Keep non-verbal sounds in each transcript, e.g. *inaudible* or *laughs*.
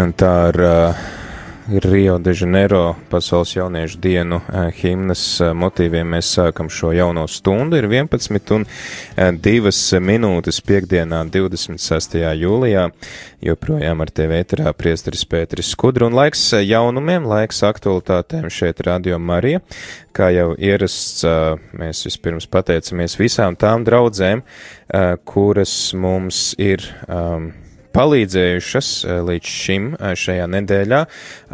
Un tā ar uh, Rio de Janeiro pasaules jauniešu dienu eh, himnas eh, motīviem mēs sākam šo jauno stundu. Ir 11 un 2 eh, minūtes piekdienā 26. jūlijā. Joprojām ar tevi ēterā priesteris Pēteris Skudru un laiks jaunumiem, laiks aktualitātēm šeit Radio Marija. Kā jau ierasts, mēs vispirms pateicamies visām tām draudzēm, kuras mums ir um, palīdzējušas eh, līdz šim eh, šajā nedēļā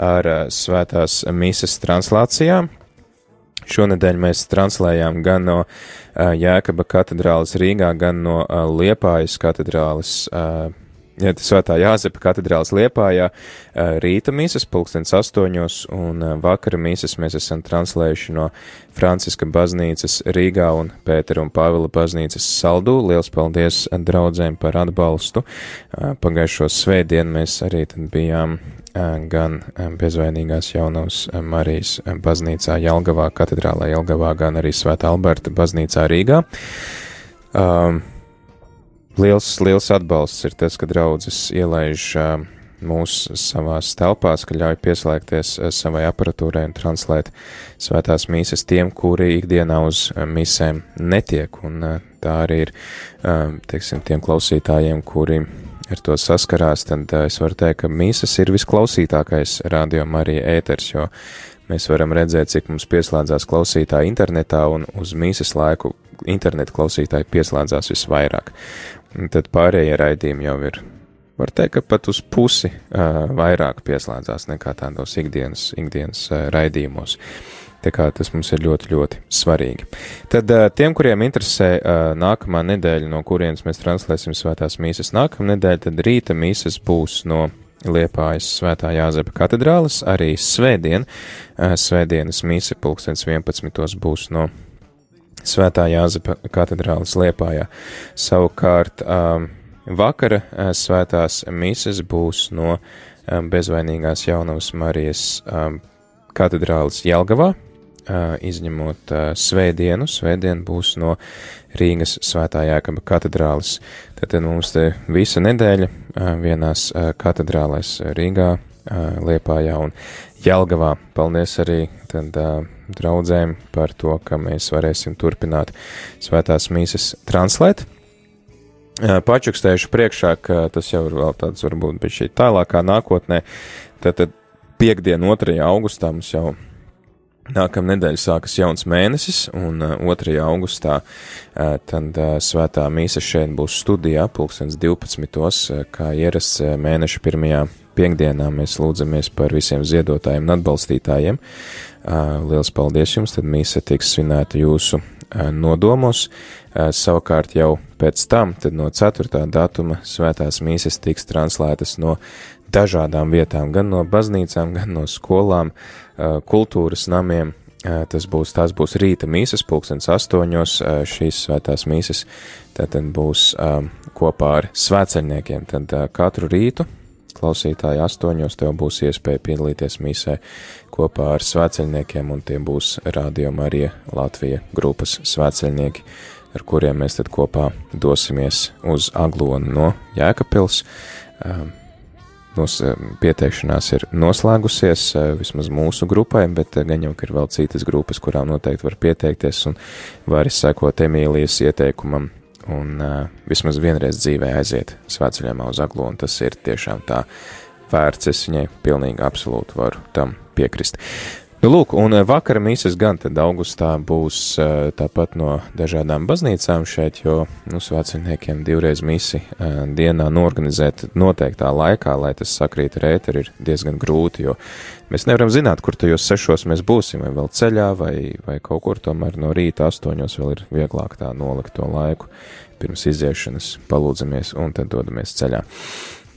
ar eh, svētās mises translācijām. Šonedēļ mēs translējām gan no Jēkaba katedrāles Rīgā, gan no Liepājas katedrāles ja, Svētā Jāzepa katedrāls Liepājā rīta mīsas pulkstens astoņos un vakara mīsas mēs esam translējuši no Franciska baznīcas Rīgā un Pētera un Pāvila baznīcas Saldū. Liels paldies draudzēm par atbalstu. Pagājušo svētdienu mēs arī tad bijām gan bezvainīgās jaunavas Marijas baznīcā Jelgavā, katedrālē Jelgavā, gan arī Svētā Alberta baznīcā Rīgā. Um, Liels, liels atbalsts ir tas, ka draudzes ielaiž mūs savās telpās, ka ļauj pieslēgties savai aparatūrai un translēt svētās mīsas tiem, kuri ikdienā uz misēm netiek, un tā arī ir, teiksim, tiem klausītājiem, kuri ar to saskarās, tad es varu teikt, ka mīsas ir visklausītākais radio Marija ēters, jo mēs varam redzēt, cik mums pieslēdzās klausītāji internetā, un uz mīsas laiku internetu klausītāji pieslēdzās visvairāk. Tad pārējie raidījumi jau ir, var teikt, ka pat uz pusi uh, vairāk pieslēdzās nekā tādos ikdienas, ikdienas uh, raidījumos. Tā kā tas mums ir ļoti, ļoti svarīgi. Tad tiem, kuriem interesē nākamā nedēļa, no kurienes mēs translēsim svētās mīsas nākamā nedēļa, tad rīta mīsas būs no Liepājas svētā Jāzepa katedrālis, arī svētdien, svētdienas mīsa pulkstens 11. būs no Svētā Jāzepa katedrālis Liepājā. Savukārt um, vakara uh, svētās mises būs no um, bezvainīgās jaunavas Marijas um, katedrālis Jelgavā, uh, izņemot uh, svētdienu. Svētdien būs no Rīgas svētā Jēkaba katedrālis. Tad mums te visa nedēļa vienās katedrālēs Rīgā, Liepājā un Jelgavā. Paldies arī tad draudzēm par to, ka mēs varēsim turpināt svētās mīsas translēt. Pačukstējuši priekšā, ka tas jau ir vēl tāds varbūt bet šī tālākā nākotnē. Tad, tad piekdien 2. augustā mums jau Nākamā nedēļa sākas jauns mēnesis, un uh, 2. augustā tad svētā mīsa šeit būs studijā, pulkstens 12. Uh, kā ierasts mēneša pirmajā piekdienā mēs lūdzamies par visiem ziedotājiem un atbalstītājiem. Liels paldies jums, tad mīsa tiks svinēta jūsu nodomos. Savukārt jau pēc tam, tad no 4. datuma svētās mīsas tiks translētas no dažādām vietām, gan no baznīcām, gan no skolām, kultūras namiem. Tas būs, tās būs rīta mīsas, pulkstens astoņos, šīs svētās mīsas, tad būs kopā ar svēceļniekiem, tad katru rītu klausītāji, astoņos tev būs iespēja piedalīties misē kopā ar svēceļniekiem, un tie būs Radio Marija Latvija grupas svēceļnieki, ar kuriem mēs tad kopā dosimies uz Aglonu no Jēkapils. Ehm, nos, pieteikšanās ir noslēgusies eh, vismaz mūsu grupai, bet eh, gan jau, ir vēl citas grupas, kurām noteikti var pieteikties un var sekot Emīlijas ieteikumam un uh, vismaz vienreiz dzīvē aiziet svētceļojumā uz Aglu, un tas ir tiešām tā vērts. Es viņai pilnīgi absolūti varu tam piekrist. Nu, lūk, un vakara mīsas gan tad augustā būs uh, tāpat no dažādām baznīcām šeit, jo, nu, svētceļniekiem divreiz misi uh, dienā norganizēt noteiktā laikā, lai tas sakrīt ar ēteri, ir diezgan grūti, jo mēs nevaram zināt, kur tajos sešos mēs būsim, vai vēl ceļā, vai, vai kaut kur tomēr no rīta astoņos vēl ir vieglāk tā nolikt to laiku pirms iziešanas, palūdzamies un tad dodamies ceļā.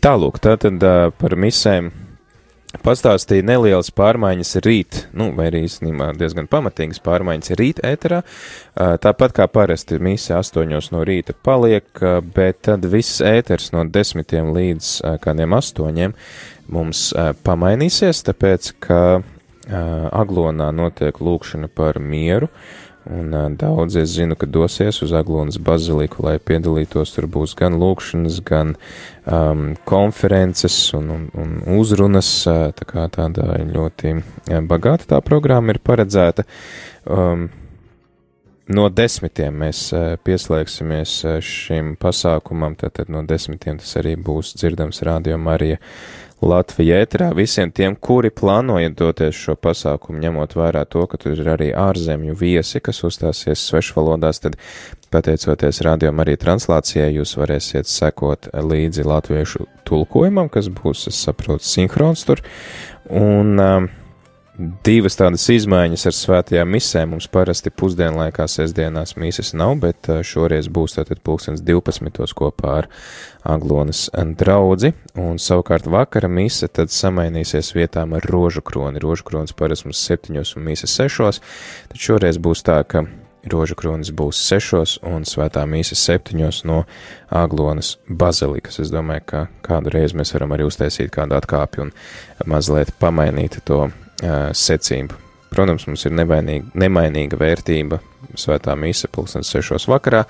Tālūk, tātad par misēm pastāstīja nelielas pārmaiņas rīt, nu, vai arī īstenībā diezgan pamatīgas pārmaiņas rīt ēterā. Tāpat kā parasti mise astoņos no rīta paliek, bet tad viss ēters no desmitiem līdz kādiem astoņiem mums pamainīsies, tāpēc, ka Aglonā notiek lūkšana par mieru, Un daudzi es zinu, ka dosies uz Aglonas baziliku, lai piedalītos. Tur būs gan lūkšanas, gan um, konferences un, un, un uzrunas. Tā kā tāda ļoti bagāta tā programma ir paredzēta. Um, no desmitiem mēs pieslēgsimies šim pasākumam, tātad no desmitiem tas arī būs dzirdams Radio Marija Latvija ēterā visiem tiem, kuri plānojat doties šo pasākumu, ņemot vērā to, ka tur ir arī ārzemju viesi, kas uzstāsies svešvalodās, tad pateicoties rādījumam arī translācijai, jūs varēsiet sekot līdzi latviešu tulkojumam, kas būs, es saprotu, sinhrons tur. Un uh, divas tādas izmaiņas ar svētajām misēm. Mums parasti pusdienlaikā sestdienās mīsas nav, bet šoreiz būs tātad pulkstens 12. kopā ar Aglonas draudzi, un savukārt vakara mise tad samainīsies vietām ar rožu kroni. Rožu kronis parasti mums septiņos un mīsas sešos, tad šoreiz būs tā, ka rožu kronis būs sešos un svētā mīsa septiņos no Aglonas bazilikas. Es domāju, ka kādu reizi mēs varam arī uztaisīt kādu atkāpi un mazliet pamainīt to secību. Protams, mums ir nevainīga, nemainīga vērtība svētā mīsa pulkstens sešos vakarā,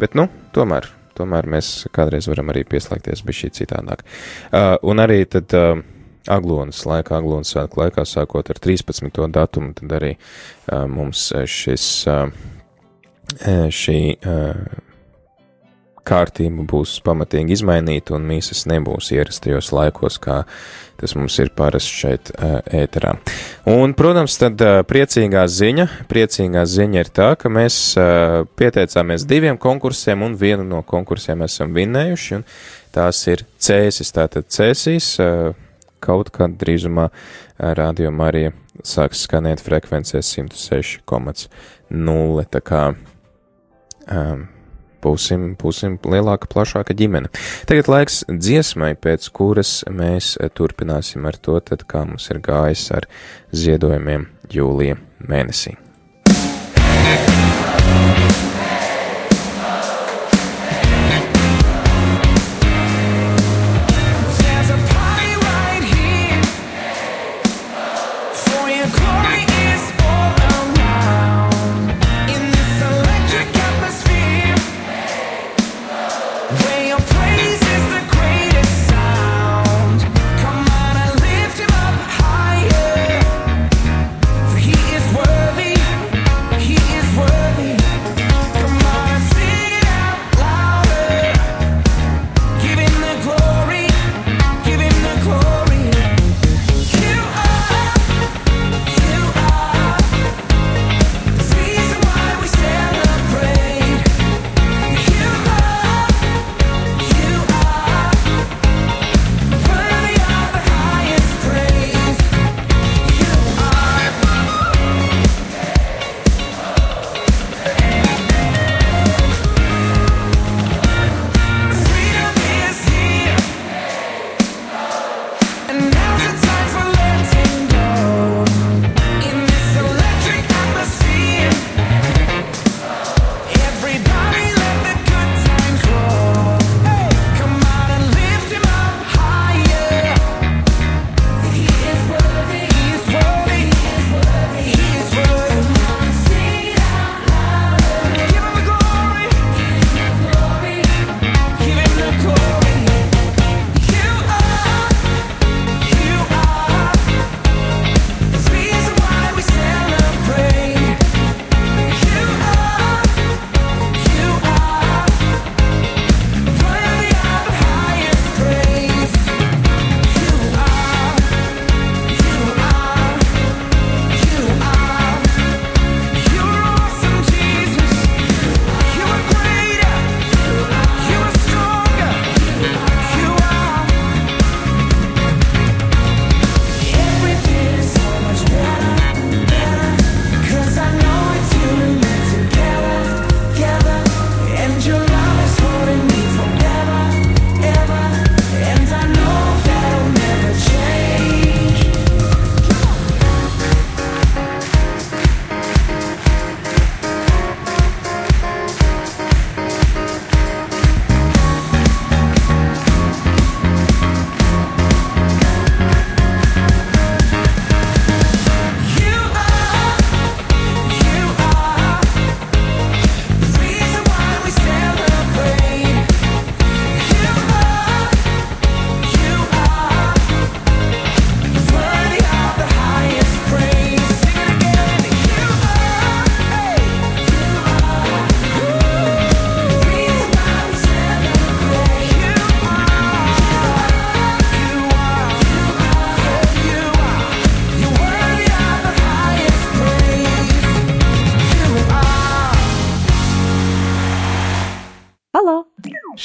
bet, nu, tomēr, tomēr mēs kādreiz varam arī pieslēgties bez šī citādāk. Uh, un arī tad uh, Aglonas laikā, Aglonas svētku laikā, sākot ar 13. datumu, tad arī uh, mums šis, uh, šī uh, kārtība būs pamatīgi izmainīta un mīsas nebūs ierastajos laikos, kā tas mums ir parasts šeit ēterā. Un, protams, tad priecīgā ziņa, priecīgā ziņa ir tā, ka mēs pieteicāmies diviem konkursiem un vienu no konkursiem esam vinnējuši, un tās ir cēsis, tātad cēsīs, kaut kad drīzumā radio Marija sāks skanēt frekvencēs 106,0, tā kā um, būsim, būsim lielāka, plašāka ģimene. Tagad laiks dziesmai, pēc kuras mēs turpināsim ar to, tad kā mums ir gājis ar ziedojumiem jūlija mēnesī.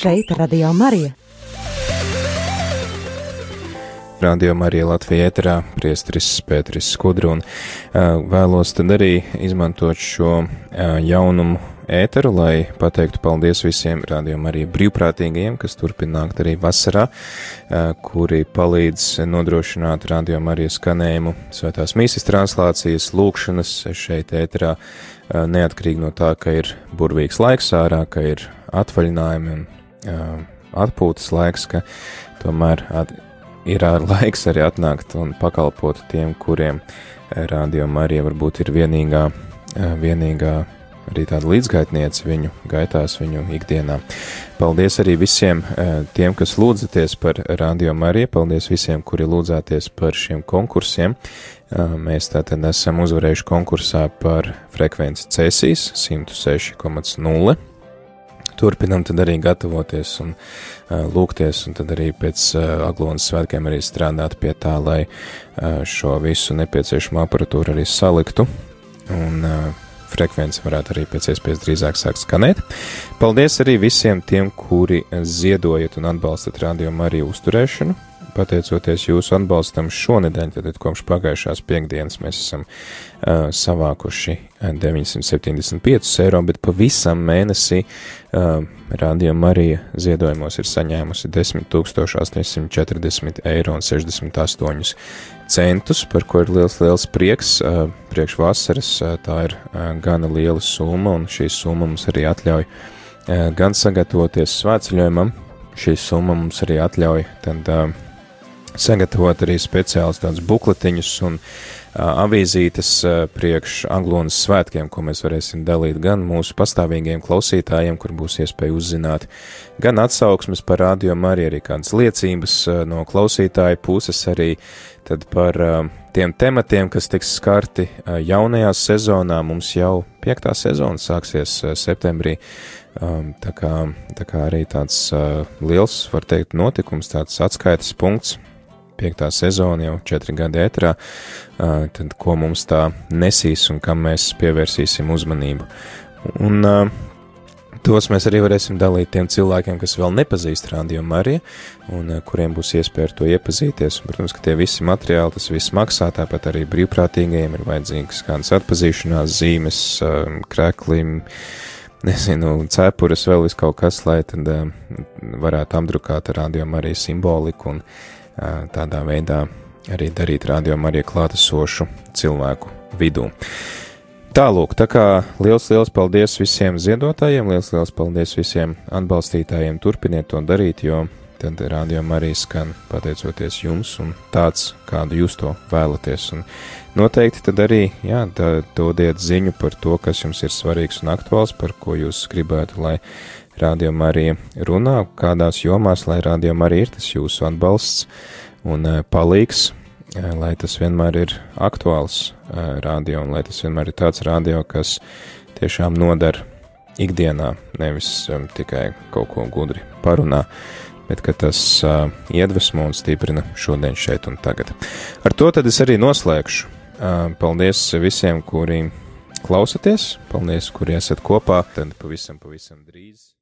Šeit Radio Marija. Radio Marija Latvijā ēterā priestris Pēteris Skudru un uh, vēlos tad arī izmantot šo uh, jaunumu ēteru, lai pateiktu paldies visiem rādījumam arī brīvprātīgajiem, kas turpina nākt arī vasarā, kuri palīdz nodrošināt rādījumam arī skanējumu svētās mīsas translācijas, lūkšanas šeit ēterā, neatkarīgi no tā, ka ir burvīgs laiks ārā, ka ir atvaļinājumi un atpūtas laiks, ka tomēr at, ir *laughs* laiks arī atnākt un pakalpot tiem, kuriem rādījumam arī varbūt ir vienīgā, vienīgā arī tāda līdzgaitniece viņu gaitās, viņu ikdienā. Paldies arī visiem tiem, kas lūdzaties par Radio Mariju, paldies visiem, kuri lūdzāties par šiem konkursiem. Mēs tātad esam uzvarējuši konkursā par frekvenci cēsīs 106,0. Turpinam tad arī gatavoties un uh, lūgties, un tad arī pēc uh, Aglonas svētkiem arī strādāt pie tā, lai uh, šo visu nepieciešamo aparatūru arī saliktu un uh, frekvence varētu arī pēc iespējas drīzāk sākt skanēt. Paldies arī visiem tiem, kuri ziedojat un atbalstat rādījumu arī uzturēšanu. Pateicoties jūsu atbalstam šonedēļ, tad kopš pagājušās piekdienas mēs esam uh, savākuši 975 eiro, bet pavisam mēnesī uh, Rādījuma Marija ziedojumos ir saņēmusi 10 840 eiro un 68 centus, par ko ir liels, liels prieks. Uh, priekš vasaras uh, tā ir uh, gana liela summa, un šī summa mums arī atļauj uh, gan sagatavoties svētceļojumam, šī summa mums arī atļauj tad uh, sagatavot arī speciālus tādus bukletiņus un uh, avīzītes uh, priekš Anglonas svētkiem, ko mēs varēsim dalīt gan mūsu pastāvīgiem klausītājiem, kur būs iespēja uzzināt gan atsauksmes par radio arī, arī kādas liecības uh, no klausītāju puses arī tad par uh, tiem tematiem, kas tiks skarti uh, jaunajā sezonā. Mums jau piektā sezona sāksies uh, septembrī. Um, tā, kā, tā kā arī tāds uh, liels, var teikt, notikums, tāds atskaites punkts piektā sezona, jau četri gadi ētrā, tad ko mums tā nesīs un kam mēs pievērsīsim uzmanību. Un tos mēs arī varēsim dalīt tiem cilvēkiem, kas vēl nepazīst Radio Mariju un kuriem būs iespēja ar to iepazīties. Un, protams, ka tie visi materiāli, tas viss maksā, tāpat arī brīvprātīgajiem ir vajadzīgas kādas atpazīšanās zīmes, kreklim, nezinu, cepures, vēl vis kaut kas, lai tad varētu apdrukāt Radio Mariju simboliku un tādā veidā arī darīt rādījumu arī klātesošu cilvēku vidū. Tālūk, tā kā liels, liels paldies visiem ziedotājiem, liels, liels paldies visiem atbalstītājiem, turpiniet to darīt, jo tad rādījuma arī skan pateicoties jums un tāds, kādu jūs to vēlaties. Un noteikti tad arī, jā, dodiet ziņu par to, kas jums ir svarīgs un aktuāls, par ko jūs gribētu, lai rādījumā arī runā, kādās jomās, lai rādījumā arī ir tas jūsu atbalsts un eh, palīgs, eh, lai tas vienmēr ir aktuāls eh, rādio un lai tas vienmēr ir tāds rādio, kas tiešām nodara ikdienā, nevis tikai kaut ko gudri parunā, bet ka tas uh, iedvesmo un stiprina šodien šeit un tagad. Ar to tad es arī noslēgšu. Uh, paldies visiem, kuri klausaties, paldies, kuri esat kopā, tad pavisam, pavisam drīz.